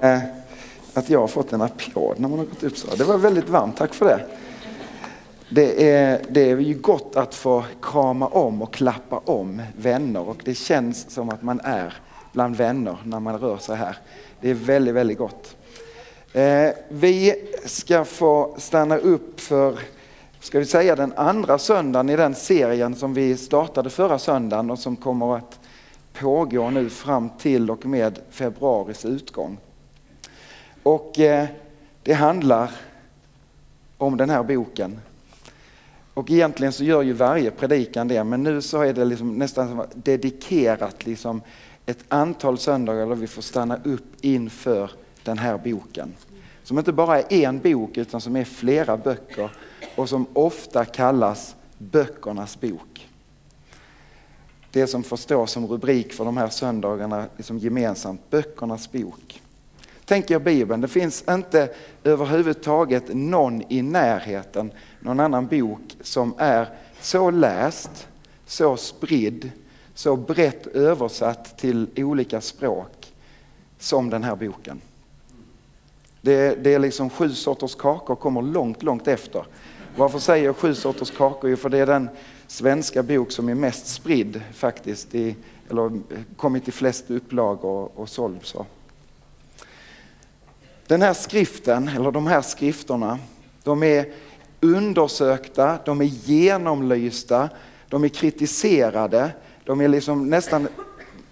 Eh, att jag har fått en applåd när man har gått upp så. Det var väldigt varmt, tack för det. Det är, det är ju gott att få krama om och klappa om vänner och det känns som att man är bland vänner när man rör sig här. Det är väldigt, väldigt gott. Eh, vi ska få stanna upp för, ska vi säga den andra söndagen i den serien som vi startade förra söndagen och som kommer att pågå nu fram till och med februaris utgång. Och eh, det handlar om den här boken. Och egentligen så gör ju varje predikan det, men nu så är det liksom nästan dedikerat liksom ett antal söndagar där vi får stanna upp inför den här boken. Som inte bara är en bok utan som är flera böcker och som ofta kallas böckernas bok. Det som får stå som rubrik för de här söndagarna liksom gemensamt, böckernas bok. Tänk er Bibeln, det finns inte överhuvudtaget någon i närheten, någon annan bok som är så läst, så spridd, så brett översatt till olika språk som den här boken. Det, det är liksom sju sorters kakor kommer långt, långt efter. Varför säger jag sju sorters kakor? Jo, för det är den svenska bok som är mest spridd faktiskt, i, eller kommit i flest upplagor och såld. Så. Den här skriften, eller de här skrifterna, de är undersökta, de är genomlysta, de är kritiserade, de är liksom nästan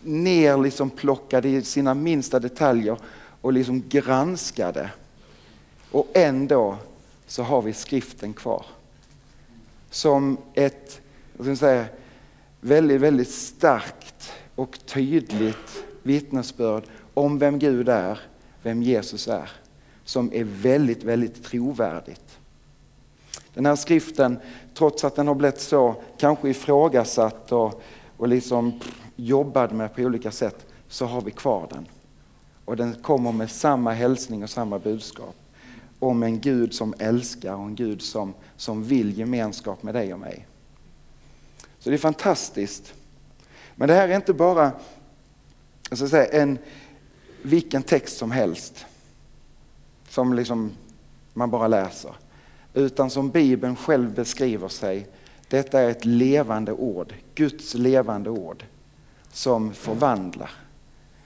ner liksom plockade i sina minsta detaljer och liksom granskade. Och ändå så har vi skriften kvar. Som ett säga, väldigt, väldigt starkt och tydligt vittnesbörd om vem Gud är, vem Jesus är. Som är väldigt, väldigt trovärdigt. Den här skriften, trots att den har blivit så kanske ifrågasatt och, och liksom jobbad med på olika sätt, så har vi kvar den. Och den kommer med samma hälsning och samma budskap. Om en Gud som älskar och en Gud som, som vill gemenskap med dig och mig. Så det är fantastiskt. Men det här är inte bara jag ska säga, en, vilken text som helst. Som liksom man bara läser. Utan som Bibeln själv beskriver sig. Detta är ett levande ord, Guds levande ord. Som förvandlar.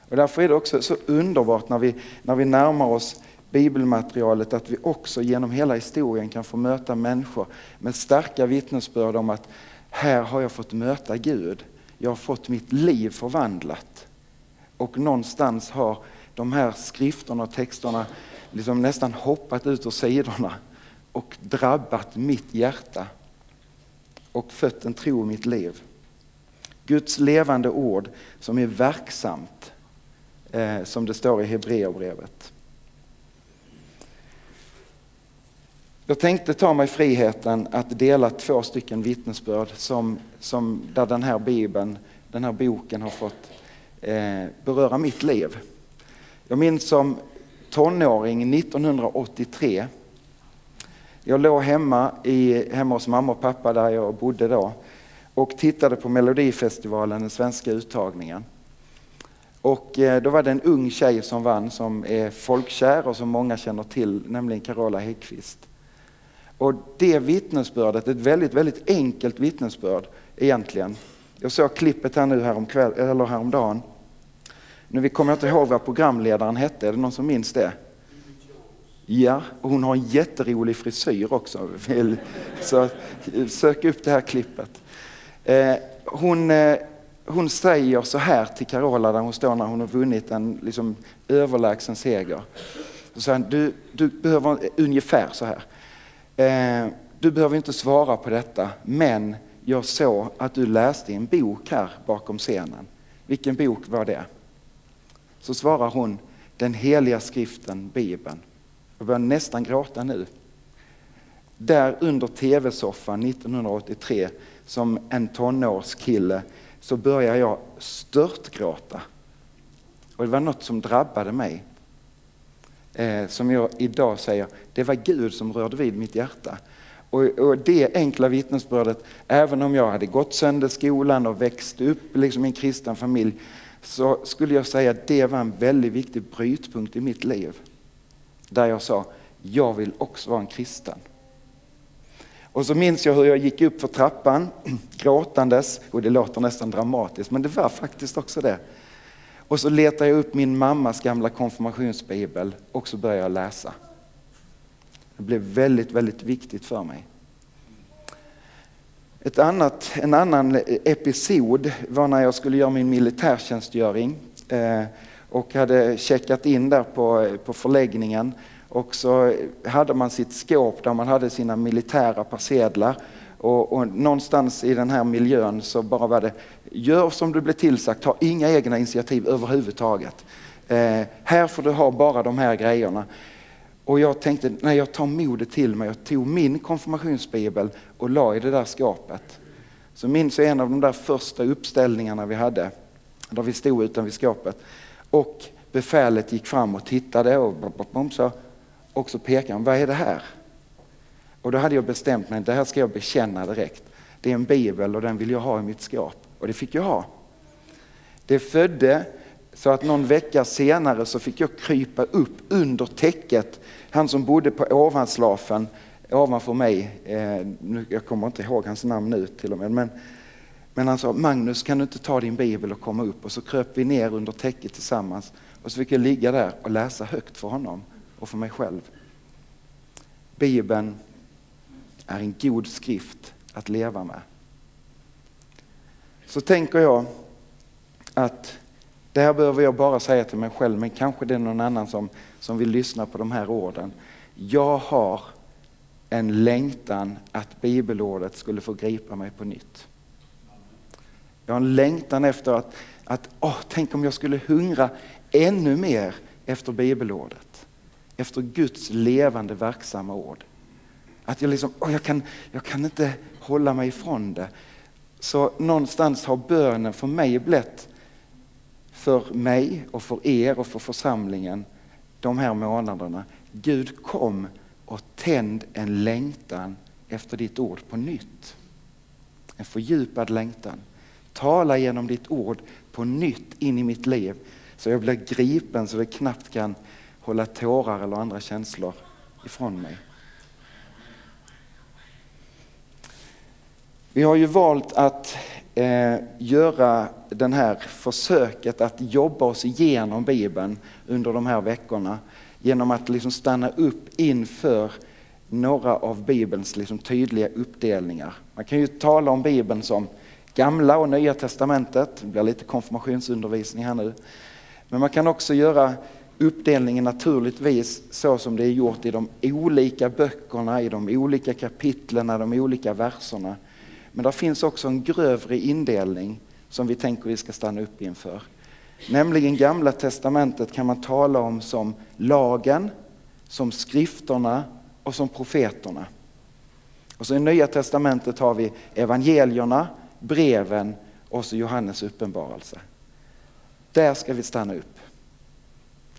Och därför är det också så underbart när vi, när vi närmar oss bibelmaterialet att vi också genom hela historien kan få möta människor med starka vittnesbörd om att här har jag fått möta Gud. Jag har fått mitt liv förvandlat. Och någonstans har de här skrifterna och texterna liksom nästan hoppat ut ur sidorna och drabbat mitt hjärta och fött en tro i mitt liv. Guds levande ord som är verksamt, eh, som det står i Hebreerbrevet. Jag tänkte ta mig friheten att dela två stycken vittnesbörd som, som, där den här bibeln, den här boken har fått Eh, beröra mitt liv. Jag minns som tonåring 1983. Jag låg hemma, i, hemma hos mamma och pappa där jag bodde då och tittade på Melodifestivalen, den svenska uttagningen. Och eh, då var det en ung tjej som vann som är folkkär och som många känner till, nämligen Carola Häggkvist. Och det vittnesbördet, ett väldigt, väldigt enkelt vittnesbörd egentligen. Jag såg klippet här nu häromkväll, eller häromdagen. Nu kommer jag inte ihåg vad programledaren hette, är det någon som minns det? Ja, och hon har en jätterolig frisyr också. Så sök upp det här klippet. Eh, hon, eh, hon säger så här till Carola där hon står när hon har vunnit en liksom, överlägsen seger. Så säger du, du behöver ungefär så här. Eh, du behöver inte svara på detta, men jag såg att du läste en bok här bakom scenen. Vilken bok var det? Så svarar hon, den heliga skriften, Bibeln. Jag börjar nästan gråta nu. Där under tv-soffan 1983 som en tonårskille så började jag störtgråta. Och det var något som drabbade mig eh, som jag idag säger, det var Gud som rörde vid mitt hjärta. Och, och det enkla vittnesbördet, även om jag hade gått sönder skolan och växt upp liksom i en kristen familj, så skulle jag säga att det var en väldigt viktig brytpunkt i mitt liv. Där jag sa, jag vill också vara en kristen. Och så minns jag hur jag gick upp för trappan gråtandes, och det låter nästan dramatiskt men det var faktiskt också det. Och så letade jag upp min mammas gamla konfirmationsbibel och så började jag läsa. Det blev väldigt, väldigt viktigt för mig. Ett annat, en annan episod var när jag skulle göra min militärtjänstgöring eh, och hade checkat in där på, på förläggningen och så hade man sitt skåp där man hade sina militära persedlar och, och, någonstans i den här miljön så bara var det, gör som du blir tillsagt, ta inga egna initiativ överhuvudtaget. Eh, här får du ha bara de här grejerna. Och jag tänkte, nej jag tar modet till mig och tog min konfirmationsbibel och la i det där skåpet. Så minns jag en av de där första uppställningarna vi hade, där vi stod utanför skåpet. Och befälet gick fram och tittade och, så, och så pekade han, vad är det här? Och då hade jag bestämt mig, det här ska jag bekänna direkt. Det är en bibel och den vill jag ha i mitt skåp. Och det fick jag ha. Det födde så att någon vecka senare så fick jag krypa upp under täcket. Han som bodde på ovanslafen ovanför mig, eh, jag kommer inte ihåg hans namn nu till och med, men, men han sa Magnus kan du inte ta din bibel och komma upp? Och så kröp vi ner under täcket tillsammans och så fick jag ligga där och läsa högt för honom och för mig själv. Bibeln är en god skrift att leva med. Så tänker jag att det här behöver jag bara säga till mig själv, men kanske det är någon annan som, som vill lyssna på de här orden. Jag har en längtan att bibelordet skulle få gripa mig på nytt. Jag har en längtan efter att, att åh, tänk om jag skulle hungra ännu mer efter bibelordet. Efter Guds levande verksamma ord. Att jag liksom, åh, jag, kan, jag kan inte hålla mig ifrån det. Så någonstans har bönen för mig blivit för mig och för er och för församlingen de här månaderna. Gud kom och tänd en längtan efter ditt ord på nytt. En fördjupad längtan. Tala genom ditt ord på nytt in i mitt liv så jag blir gripen så det knappt kan hålla tårar eller andra känslor ifrån mig. Vi har ju valt att eh, göra den här försöket att jobba oss igenom Bibeln under de här veckorna genom att liksom stanna upp inför några av Bibelns liksom tydliga uppdelningar. Man kan ju tala om Bibeln som Gamla och Nya Testamentet, det blir lite konfirmationsundervisning här nu. Men man kan också göra uppdelningen naturligtvis så som det är gjort i de olika böckerna, i de olika kapitlen, de olika verserna. Men det finns också en grövre indelning som vi tänker vi ska stanna upp inför. Nämligen Gamla Testamentet kan man tala om som lagen, som skrifterna och som profeterna. Och så i Nya Testamentet har vi evangelierna, breven och så Johannes uppenbarelse. Där ska vi stanna upp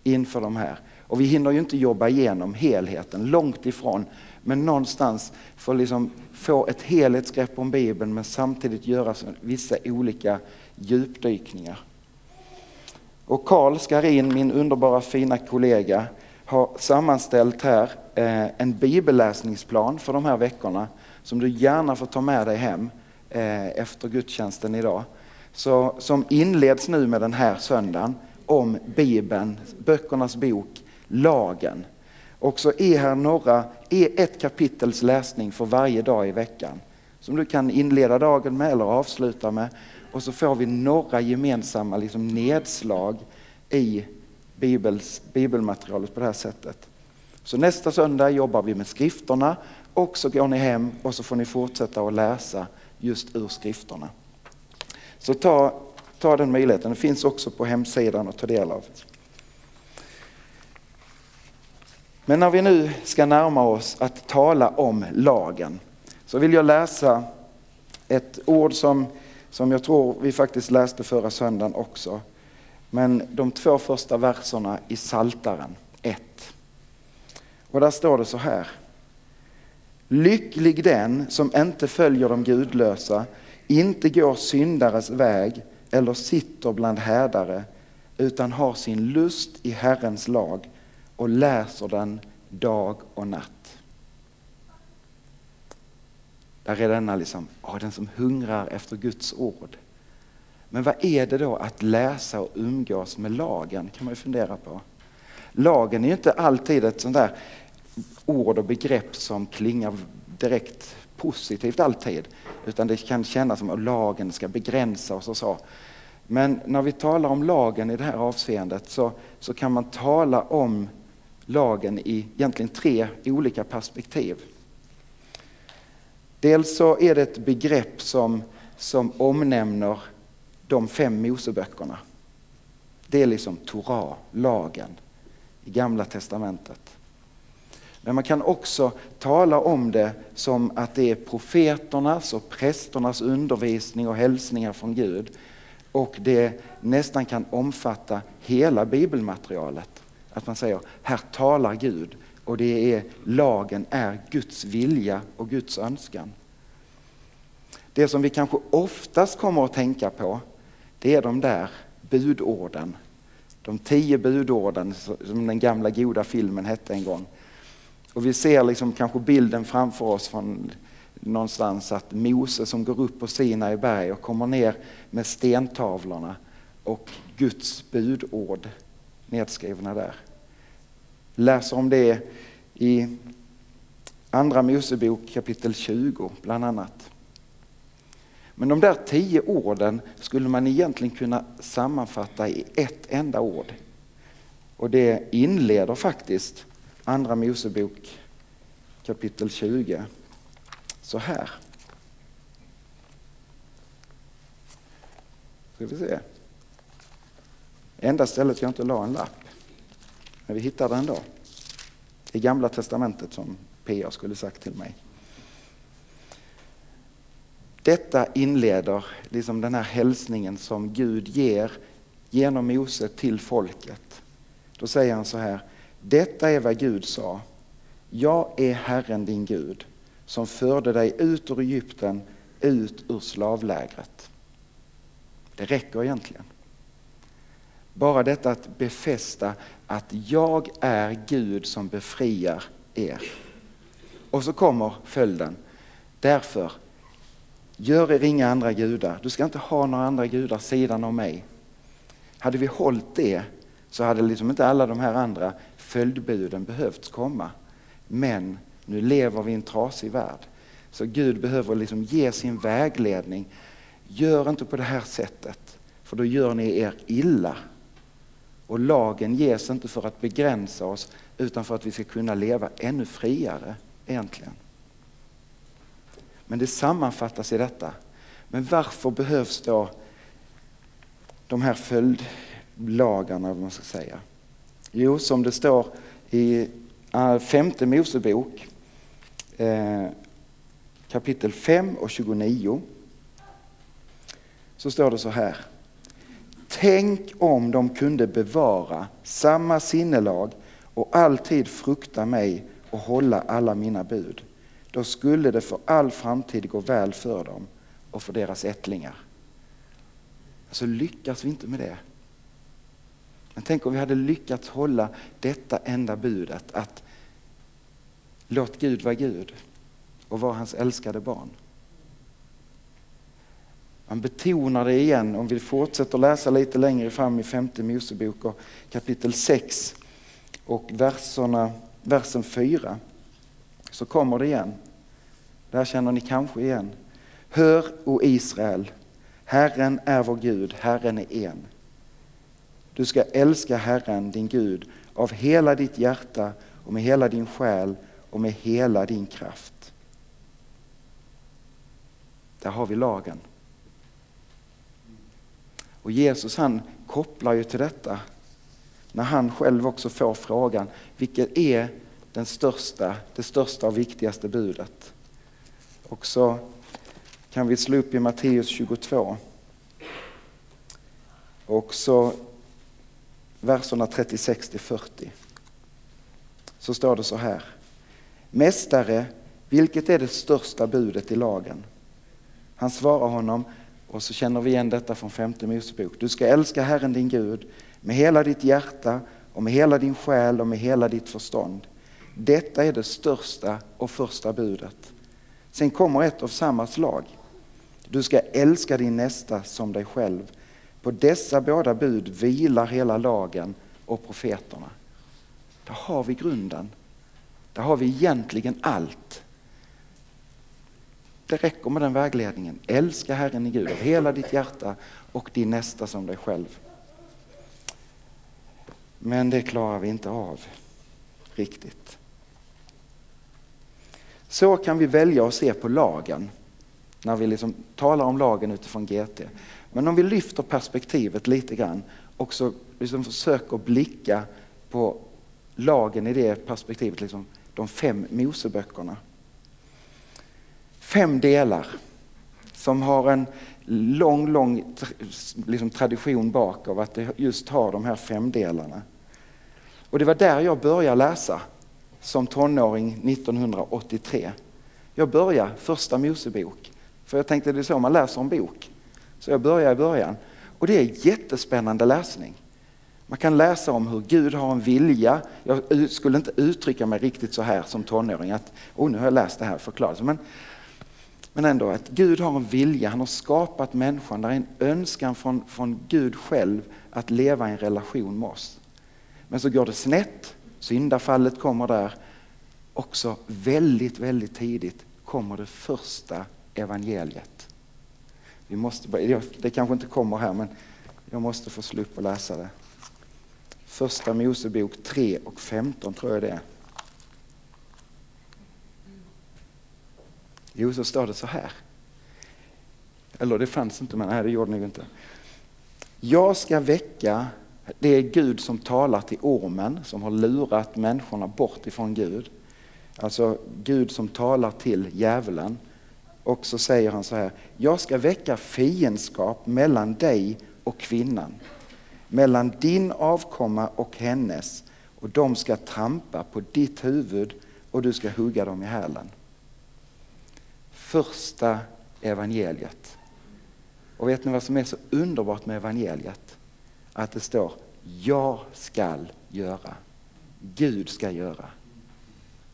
inför de här. Och vi hinner ju inte jobba igenom helheten, långt ifrån. Men någonstans för liksom få ett helhetsgrepp om Bibeln men samtidigt göra vissa olika djupdykningar. Och Karl Skarin, min underbara fina kollega, har sammanställt här eh, en bibelläsningsplan för de här veckorna som du gärna får ta med dig hem eh, efter gudstjänsten idag. Så, som inleds nu med den här söndagen om Bibeln, böckernas bok, lagen. Och så är här några, är ett kapitels läsning för varje dag i veckan som du kan inleda dagen med eller avsluta med. Och så får vi några gemensamma liksom nedslag i Bibels, bibelmaterialet på det här sättet. Så nästa söndag jobbar vi med skrifterna och så går ni hem och så får ni fortsätta att läsa just ur skrifterna. Så ta, ta den möjligheten, det finns också på hemsidan att ta del av. Men när vi nu ska närma oss att tala om lagen så vill jag läsa ett ord som, som jag tror vi faktiskt läste förra söndagen också. Men de två första verserna i Saltaren 1. Och där står det så här. Lycklig den som inte följer de gudlösa, inte går syndares väg eller sitter bland härdare utan har sin lust i Herrens lag och läser den dag och natt. Där är denna liksom, oh, den som hungrar efter Guds ord. Men vad är det då att läsa och umgås med lagen kan man ju fundera på. Lagen är ju inte alltid ett sånt där ord och begrepp som klingar direkt positivt alltid. Utan det kan kännas som att lagen ska begränsa oss och så. Men när vi talar om lagen i det här avseendet så, så kan man tala om lagen i egentligen tre olika perspektiv. Dels så är det ett begrepp som, som omnämner de fem Moseböckerna. Det är liksom Torah, lagen, i Gamla Testamentet. Men man kan också tala om det som att det är profeternas och prästernas undervisning och hälsningar från Gud. Och det nästan kan omfatta hela bibelmaterialet. Att man säger, här talar Gud och det är, lagen är Guds vilja och Guds önskan. Det som vi kanske oftast kommer att tänka på, det är de där budorden. De tio budorden som den gamla goda filmen hette en gång. Och vi ser liksom kanske bilden framför oss från någonstans att Mose som går upp på Sinai berg och kommer ner med stentavlorna och Guds budord nedskrivna där. Läser om det i Andra Mosebok kapitel 20 bland annat. Men de där tio orden skulle man egentligen kunna sammanfatta i ett enda ord. Och det inleder faktiskt Andra Mosebok kapitel 20 så här. Ska vi se. Enda stället jag inte la en lapp. Men vi hittar den då. I Gamla Testamentet som P.A. skulle sagt till mig. Detta inleder liksom den här hälsningen som Gud ger genom Mose till folket. Då säger han så här. Detta är vad Gud sa. Jag är Herren din Gud som förde dig ut ur Egypten, ut ur slavlägret. Det räcker egentligen. Bara detta att befästa att jag är Gud som befriar er. Och så kommer följden. Därför, gör er inga andra gudar. Du ska inte ha några andra gudar sidan om mig. Hade vi hållit det så hade liksom inte alla de här andra följdbuden behövts komma. Men nu lever vi i en trasig värld. Så Gud behöver liksom ge sin vägledning. Gör inte på det här sättet, för då gör ni er illa. Och lagen ges inte för att begränsa oss, utan för att vi ska kunna leva ännu friare egentligen. Men det sammanfattas i detta. Men varför behövs då de här följdlagarna, vad man ska säga? Jo, som det står i eh, femte Mosebok eh, kapitel 5 och 29 så står det så här. Tänk om de kunde bevara samma sinnelag och alltid frukta mig och hålla alla mina bud. Då skulle det för all framtid gå väl för dem och för deras ättlingar. Alltså lyckas vi inte med det. Men tänk om vi hade lyckats hålla detta enda budet att låt Gud vara Gud och vara hans älskade barn. Han betonar det igen om vi fortsätter läsa lite längre fram i femte Mosebok och kapitel 6 och verserna, versen 4 så kommer det igen. Det här känner ni kanske igen. Hör, o Israel, Herren är vår Gud, Herren är en. Du ska älska Herren, din Gud, av hela ditt hjärta och med hela din själ och med hela din kraft. Där har vi lagen. Och Jesus han kopplar ju till detta när han själv också får frågan, vilket är den största, det största och viktigaste budet? Och så kan vi slå upp i Matteus 22. Och så verserna 36 till 40. Så står det så här. Mästare, vilket är det största budet i lagen? Han svarar honom, och så känner vi igen detta från femte Mosebok. Du ska älska Herren din Gud med hela ditt hjärta och med hela din själ och med hela ditt förstånd. Detta är det största och första budet. Sen kommer ett av samma slag. Du ska älska din nästa som dig själv. På dessa båda bud vilar hela lagen och profeterna. Där har vi grunden. Där har vi egentligen allt. Det räcker med den vägledningen. Älska Herren i Gud av hela ditt hjärta och din nästa som dig själv. Men det klarar vi inte av riktigt. Så kan vi välja att se på lagen när vi liksom talar om lagen utifrån GT. Men om vi lyfter perspektivet lite grann och så liksom försöker blicka på lagen i det perspektivet, liksom de fem Moseböckerna. Fem delar som har en lång, lång liksom tradition bak av att det just har de här fem delarna. Och det var där jag började läsa som tonåring 1983. Jag började första Mosebok, för jag tänkte det är så man läser en bok. Så jag började i början. Och det är jättespännande läsning. Man kan läsa om hur Gud har en vilja. Jag skulle inte uttrycka mig riktigt så här som tonåring att oh, nu har jag läst det här förklarat. Men, men ändå att Gud har en vilja, han har skapat människan. Det är en önskan från, från Gud själv att leva i en relation med oss. Men så går det snett, syndafallet kommer där. Också väldigt, väldigt tidigt kommer det första evangeliet. Vi måste, det kanske inte kommer här men jag måste få slå upp och läsa det. Första Mosebok 3 och 15 tror jag det är. Jo, så står det så här. Eller det fanns inte, men nej, det gjorde det inte. Jag ska väcka, det är Gud som talar till ormen som har lurat människorna bort ifrån Gud. Alltså Gud som talar till djävulen. Och så säger han så här, jag ska väcka fiendskap mellan dig och kvinnan mellan din avkomma och hennes och de ska trampa på ditt huvud och du ska hugga dem i hälen. Första evangeliet. Och vet ni vad som är så underbart med evangeliet? Att det står jag skall göra. Gud ska göra.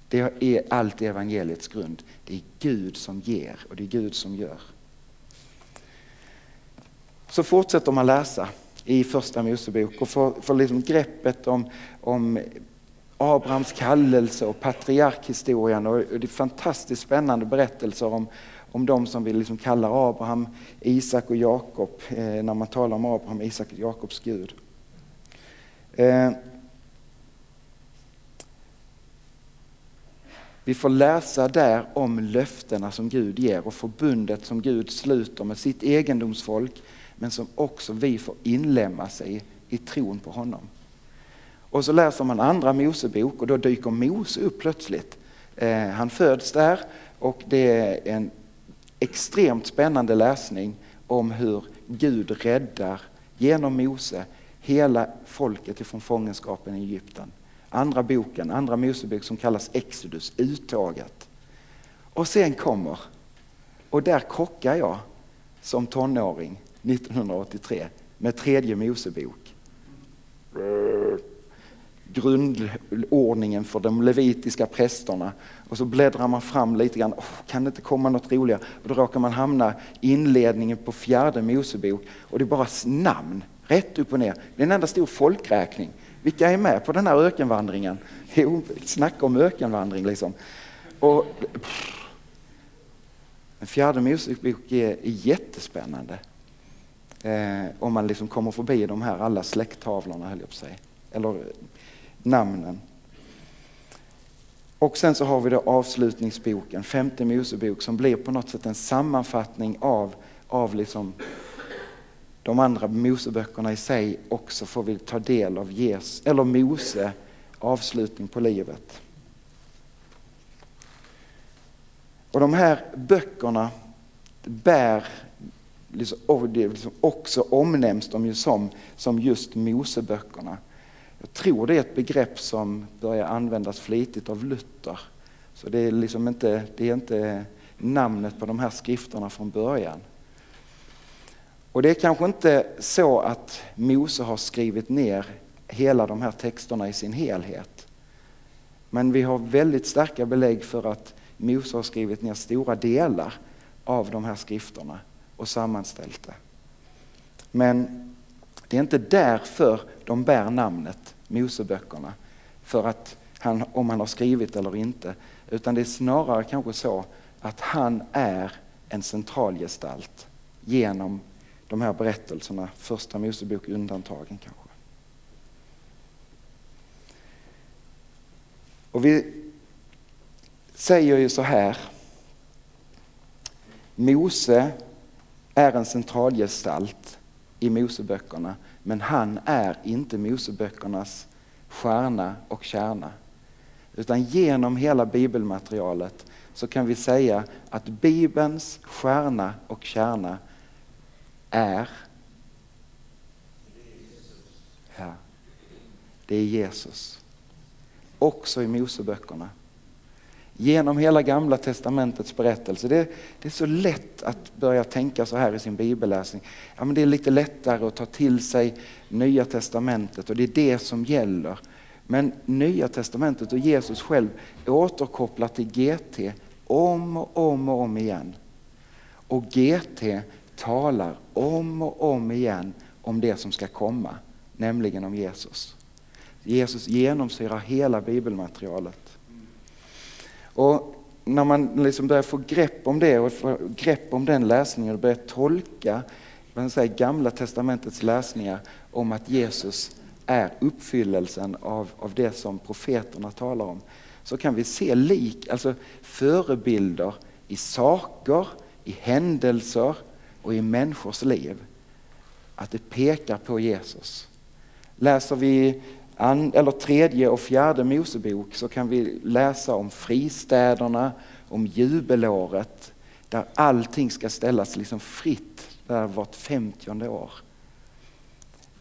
Det är allt evangeliets grund. Det är Gud som ger och det är Gud som gör. Så fortsätter man läsa i första Mosebok och får, får liksom greppet om, om Abrahams kallelse och patriarkhistorien och det är fantastiskt spännande berättelser om, om de som vi liksom kallar Abraham, Isak och Jakob eh, när man talar om Abraham, Isak och Jakobs Gud. Eh, vi får läsa där om löftena som Gud ger och förbundet som Gud sluter med sitt egendomsfolk men som också vi får inlämna sig i tron på honom. Och så läser man andra Mosebok och då dyker Mose upp plötsligt. Eh, han föds där och det är en extremt spännande läsning om hur Gud räddar genom Mose hela folket ifrån fångenskapen i Egypten. Andra boken, andra Mosebok som kallas Exodus, uttaget. Och sen kommer, och där krockar jag som tonåring 1983 med tredje Mosebok. Grundordningen för de levitiska prästerna. Och så bläddrar man fram lite grann. Oh, kan det inte komma något roligare? Och då råkar man hamna i inledningen på fjärde Mosebok och det är bara namn, rätt upp och ner. Det är en enda stor folkräkning. Vilka är med på den här ökenvandringen? Jo, snacka om ökenvandring liksom. Och, fjärde Mosebok är jättespännande. Eh, om man liksom kommer förbi de här alla släkttavlorna, höll jag på sig. Eller namnen. Och sen så har vi då avslutningsboken, femte Mosebok, som blir på något sätt en sammanfattning av, av liksom de andra Moseböckerna i sig. Också får vi ta del av Jesus, eller Mose avslutning på livet. Och de här böckerna bär liksom, det liksom också omnämns de ju som, som just Moseböckerna. Jag tror det är ett begrepp som börjar användas flitigt av Luther. Så det är, liksom inte, det är inte namnet på de här skrifterna från början. Och det är kanske inte så att Mose har skrivit ner hela de här texterna i sin helhet. Men vi har väldigt starka belägg för att Mose har skrivit ner stora delar av de här skrifterna och sammanställt det. Men det är inte därför de bär namnet Moseböckerna, för att han, om han har skrivit eller inte, utan det är snarare kanske så att han är en centralgestalt genom de här berättelserna, första Mosebok undantagen kanske. Och vi säger ju så här, Mose är en centralgestalt i Moseböckerna, men han är inte Moseböckernas stjärna och kärna. Utan genom hela bibelmaterialet så kan vi säga att Bibelns stjärna och kärna är ja, det är Jesus. Också i Moseböckerna genom hela gamla testamentets berättelse. Det, det, är så lätt att börja tänka så här i sin bibelläsning. Ja, men det är lite lättare att ta till sig nya testamentet och det är det som gäller. Men nya testamentet och Jesus själv återkopplar till GT om och om och om igen. Och GT talar om och om igen om det som ska komma, nämligen om Jesus. Jesus genomsyrar hela bibelmaterialet. Och när man liksom börjar få grepp om det och få grepp om den läsningen och börjar tolka man säger, gamla testamentets läsningar om att Jesus är uppfyllelsen av, av det som profeterna talar om så kan vi se lik, alltså förebilder i saker, i händelser och i människors liv. Att det pekar på Jesus. Läser vi eller tredje och fjärde Mosebok så kan vi läsa om fristäderna, om jubelåret där allting ska ställas liksom fritt där vart femtionde år.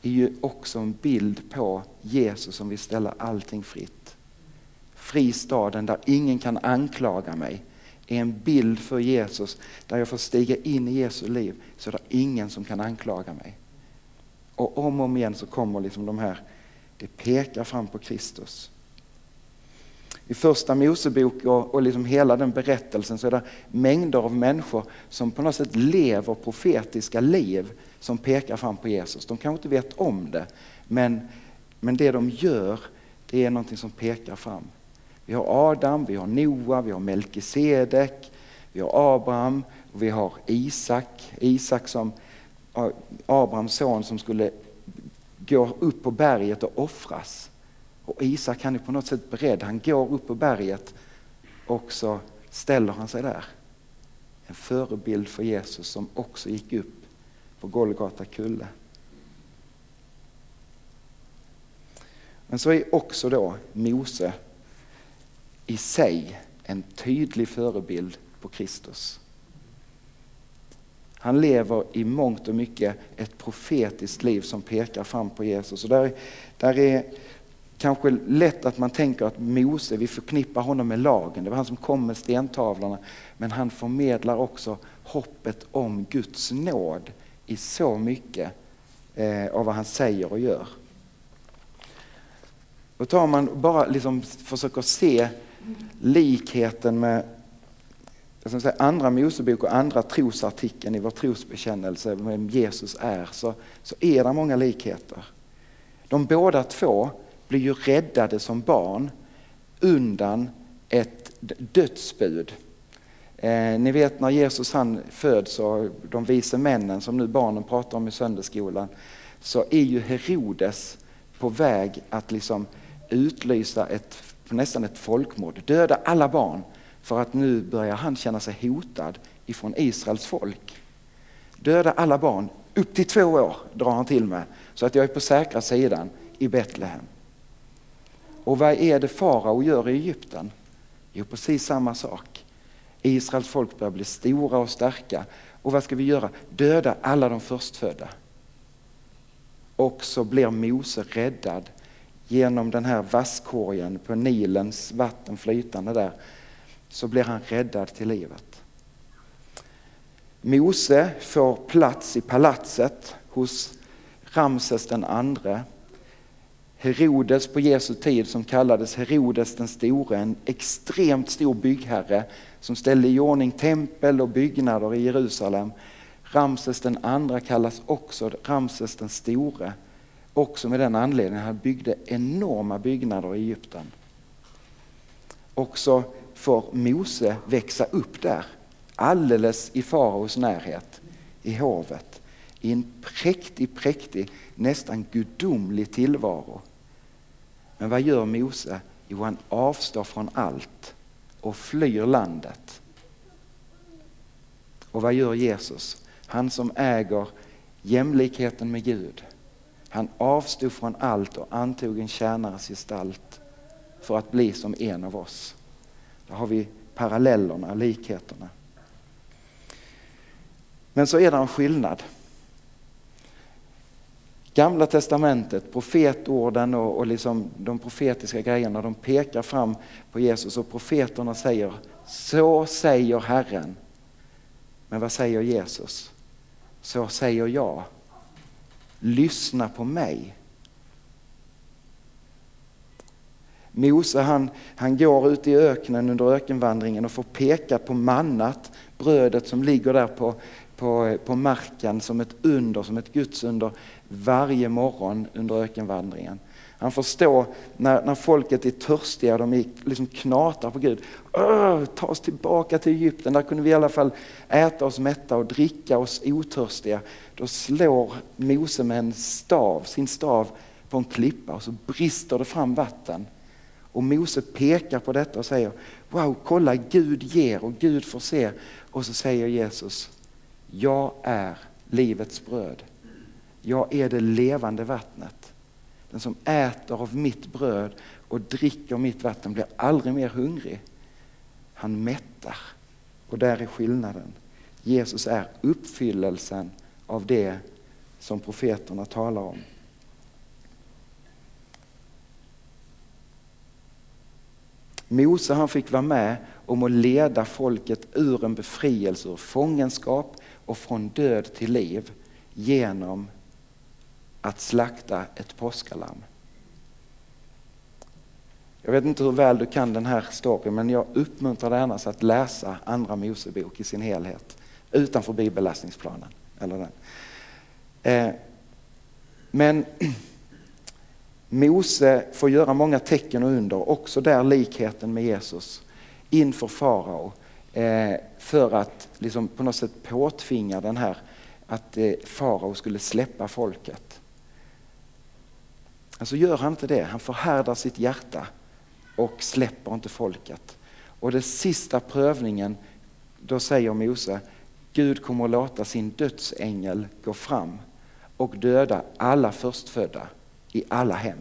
Det är ju också en bild på Jesus som vill ställa allting fritt. Fristaden där ingen kan anklaga mig är en bild för Jesus där jag får stiga in i Jesu liv så det är ingen som kan anklaga mig. Och om och om igen så kommer liksom de här det pekar fram på Kristus. I första Mosebok och, och liksom hela den berättelsen så är det mängder av människor som på något sätt lever profetiska liv som pekar fram på Jesus. De kanske inte vet om det, men, men det de gör det är någonting som pekar fram. Vi har Adam, vi har Noa, vi har Melkisedek, vi har Abraham och vi har Isak. Isak som Abrahams son som skulle går upp på berget och offras. Och Isak han är på något sätt beredd, han går upp på berget och så ställer han sig där. En förebild för Jesus som också gick upp på Golgata kulle. Men så är också då Mose i sig en tydlig förebild på Kristus. Han lever i mångt och mycket ett profetiskt liv som pekar fram på Jesus. Och där, där är kanske lätt att man tänker att Mose, vi förknippar honom med lagen. Det var han som kom med stentavlorna. Men han förmedlar också hoppet om Guds nåd i så mycket eh, av vad han säger och gör. Då tar man bara liksom försöker se likheten med som säger, andra Mosebok och andra trosartikeln i vår trosbekännelse, vem Jesus är, så, så är det många likheter. De båda två blir ju räddade som barn undan ett dödsbud. Eh, ni vet när Jesus han föds och de vise männen som nu barnen pratar om i söndagsskolan så är ju Herodes på väg att liksom utlysa ett, nästan ett folkmord, döda alla barn för att nu börjar han känna sig hotad ifrån Israels folk. Döda alla barn, upp till två år drar han till med, så att jag är på säkra sidan i Betlehem. Och vad är det farao gör i Egypten? Jo, precis samma sak. Israels folk börjar bli stora och starka. Och vad ska vi göra? Döda alla de förstfödda. Och så blir Mose räddad genom den här vasskorgen på Nilens vatten flytande där så blir han räddad till livet. Mose får plats i palatset hos Ramses den andre. Herodes på Jesu tid som kallades Herodes den store, en extremt stor byggherre som ställde i ordning tempel och byggnader i Jerusalem. Ramses den andra kallas också Ramses den store, också med den anledningen att han byggde enorma byggnader i Egypten. Också får Mose växa upp där, alldeles i faraos närhet, i hovet, i en präktig, präktig, nästan gudomlig tillvaro. Men vad gör Mose? Jo, han avstår från allt och flyr landet. Och vad gör Jesus? Han som äger jämlikheten med Gud. Han avstod från allt och antog en tjänares gestalt för att bli som en av oss. Där har vi parallellerna, likheterna. Men så är det en skillnad. Gamla testamentet, profetorden och, och liksom de profetiska grejerna, de pekar fram på Jesus och profeterna säger så säger Herren. Men vad säger Jesus? Så säger jag. Lyssna på mig. Mose han, han går ut i öknen under ökenvandringen och får peka på mannat, brödet som ligger där på, på, på marken som ett under, som ett gudsunder varje morgon under ökenvandringen. Han får stå när, när folket är törstiga, de är, liksom knatar på Gud. ta oss tillbaka till Egypten, där kunde vi i alla fall äta oss mätta och dricka oss otörstiga. Då slår Mose med en stav, sin stav på en klippa och så brister det fram vatten. Och Mose pekar på detta och säger, wow, kolla Gud ger och Gud förser. Och så säger Jesus, jag är livets bröd. Jag är det levande vattnet. Den som äter av mitt bröd och dricker mitt vatten blir aldrig mer hungrig. Han mättar. Och där är skillnaden. Jesus är uppfyllelsen av det som profeterna talar om. Mose han fick vara med om att leda folket ur en befrielse ur fångenskap och från död till liv genom att slakta ett påskalamm. Jag vet inte hur väl du kan den här storyn men jag uppmuntrar dig annars att läsa Andra Mosebok i sin helhet utanför bibelläsningsplanen. Eller den. Eh, men Mose får göra många tecken och under, också där likheten med Jesus, inför farao. Eh, för att liksom på något sätt påtvinga den här, att eh, farao skulle släppa folket. Alltså gör han inte det, han förhärdar sitt hjärta och släpper inte folket. Och den sista prövningen, då säger Mose, Gud kommer att låta sin dödsängel gå fram och döda alla förstfödda i alla hem.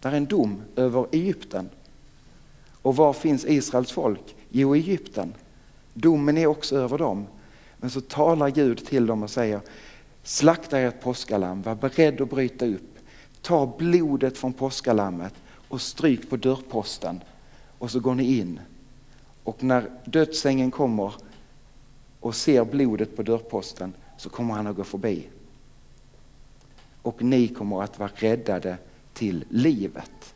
Där är en dom över Egypten. Och var finns Israels folk? Jo, Egypten. Domen är också över dem. Men så talar Gud till dem och säger slakta ert påskalamm, var beredd att bryta upp. Ta blodet från påskalammet och stryk på dörrposten och så går ni in. Och när dödsängen kommer och ser blodet på dörrposten så kommer han att gå förbi. Och ni kommer att vara räddade till livet.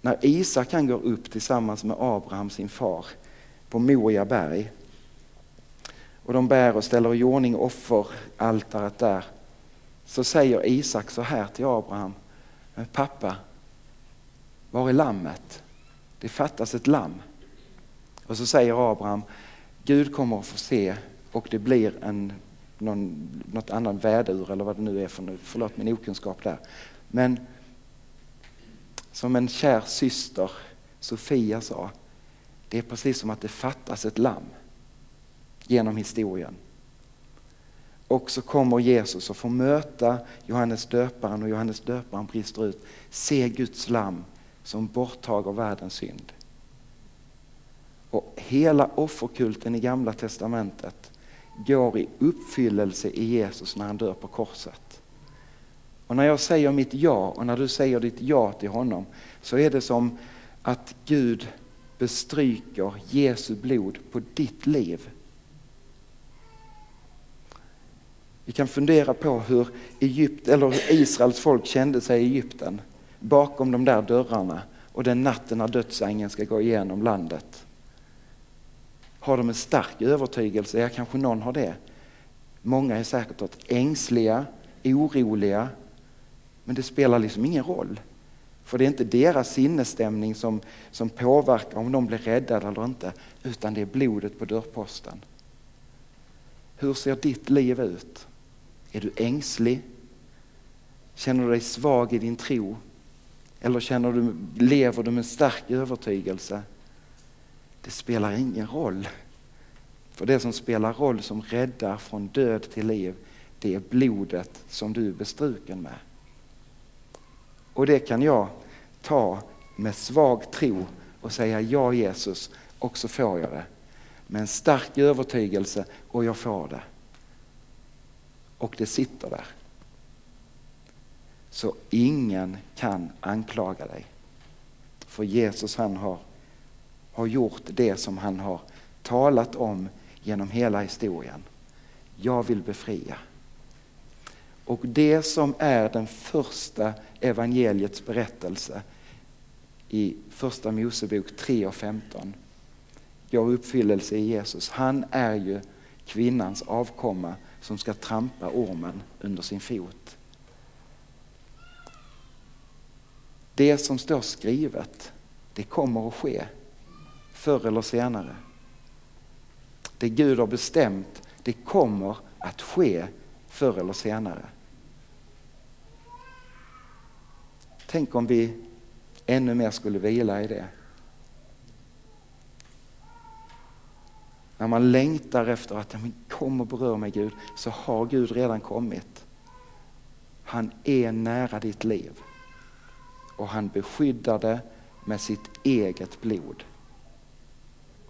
När Isak kan gå upp tillsammans med Abraham, sin far, på Moria berg och de bär och ställer i ordning offeraltaret där så säger Isak så här till Abraham. Pappa, var är lammet? Det fattas ett lamm. Och så säger Abraham, Gud kommer att få se och det blir en, någon, något annat vädur eller vad det nu är för nu. Förlåt min okunskap där. Men som en kär syster, Sofia sa, det är precis som att det fattas ett lamm genom historien. Och så kommer Jesus och får möta Johannes döparen och Johannes döparen brister ut. Se Guds lamm som borttager världens synd. Och hela offerkulten i gamla testamentet går i uppfyllelse i Jesus när han dör på korset. Och när jag säger mitt ja och när du säger ditt ja till honom så är det som att Gud bestryker Jesu blod på ditt liv. Vi kan fundera på hur Egypt, eller Israels folk kände sig i Egypten bakom de där dörrarna och den natten när dödsängeln ska gå igenom landet. Har de en stark övertygelse? Ja, kanske någon har det. Många är säkert ängsliga, oroliga, men det spelar liksom ingen roll. För det är inte deras sinnesstämning som, som påverkar om de blir räddade eller inte, utan det är blodet på dörrposten. Hur ser ditt liv ut? Är du ängslig? Känner du dig svag i din tro? Eller känner du, lever du med stark övertygelse? Det spelar ingen roll. För det som spelar roll som räddar från död till liv, det är blodet som du är bestruken med. Och det kan jag ta med svag tro och säga ja Jesus och så får jag det. Med en stark övertygelse och jag får det. Och det sitter där. Så ingen kan anklaga dig. För Jesus han har, har gjort det som han har talat om genom hela historien. Jag vill befria. Och det som är den första evangeliets berättelse i första Mosebok 3 och 15 går uppfyllelse i Jesus. Han är ju kvinnans avkomma som ska trampa ormen under sin fot. Det som står skrivet, det kommer att ske förr eller senare. Det Gud har bestämt, det kommer att ske förr eller senare. Tänk om vi ännu mer skulle vila i det. När man längtar efter att kom och berör mig Gud, så har Gud redan kommit. Han är nära ditt liv och han beskyddar det med sitt eget blod.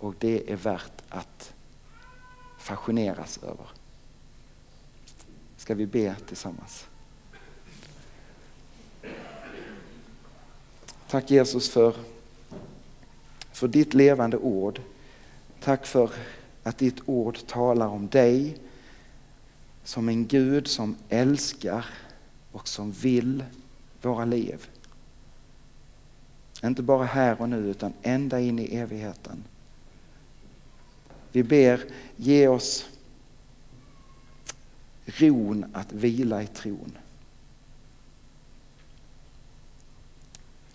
Och det är värt att fascineras över. Ska vi be tillsammans? Tack Jesus för, för ditt levande ord. Tack för att ditt ord talar om dig som en Gud som älskar och som vill våra liv. Inte bara här och nu utan ända in i evigheten. Vi ber, ge oss ron att vila i tron.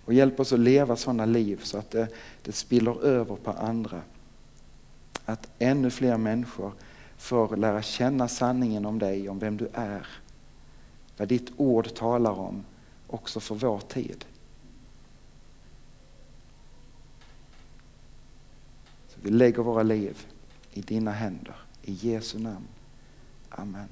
Och hjälp oss att leva sådana liv så att det, det spiller över på andra. Att ännu fler människor får lära känna sanningen om dig, om vem du är. Vad ditt ord talar om, också för vår tid. Så vi lägger våra liv i dina händer. I Jesu namn. Amen.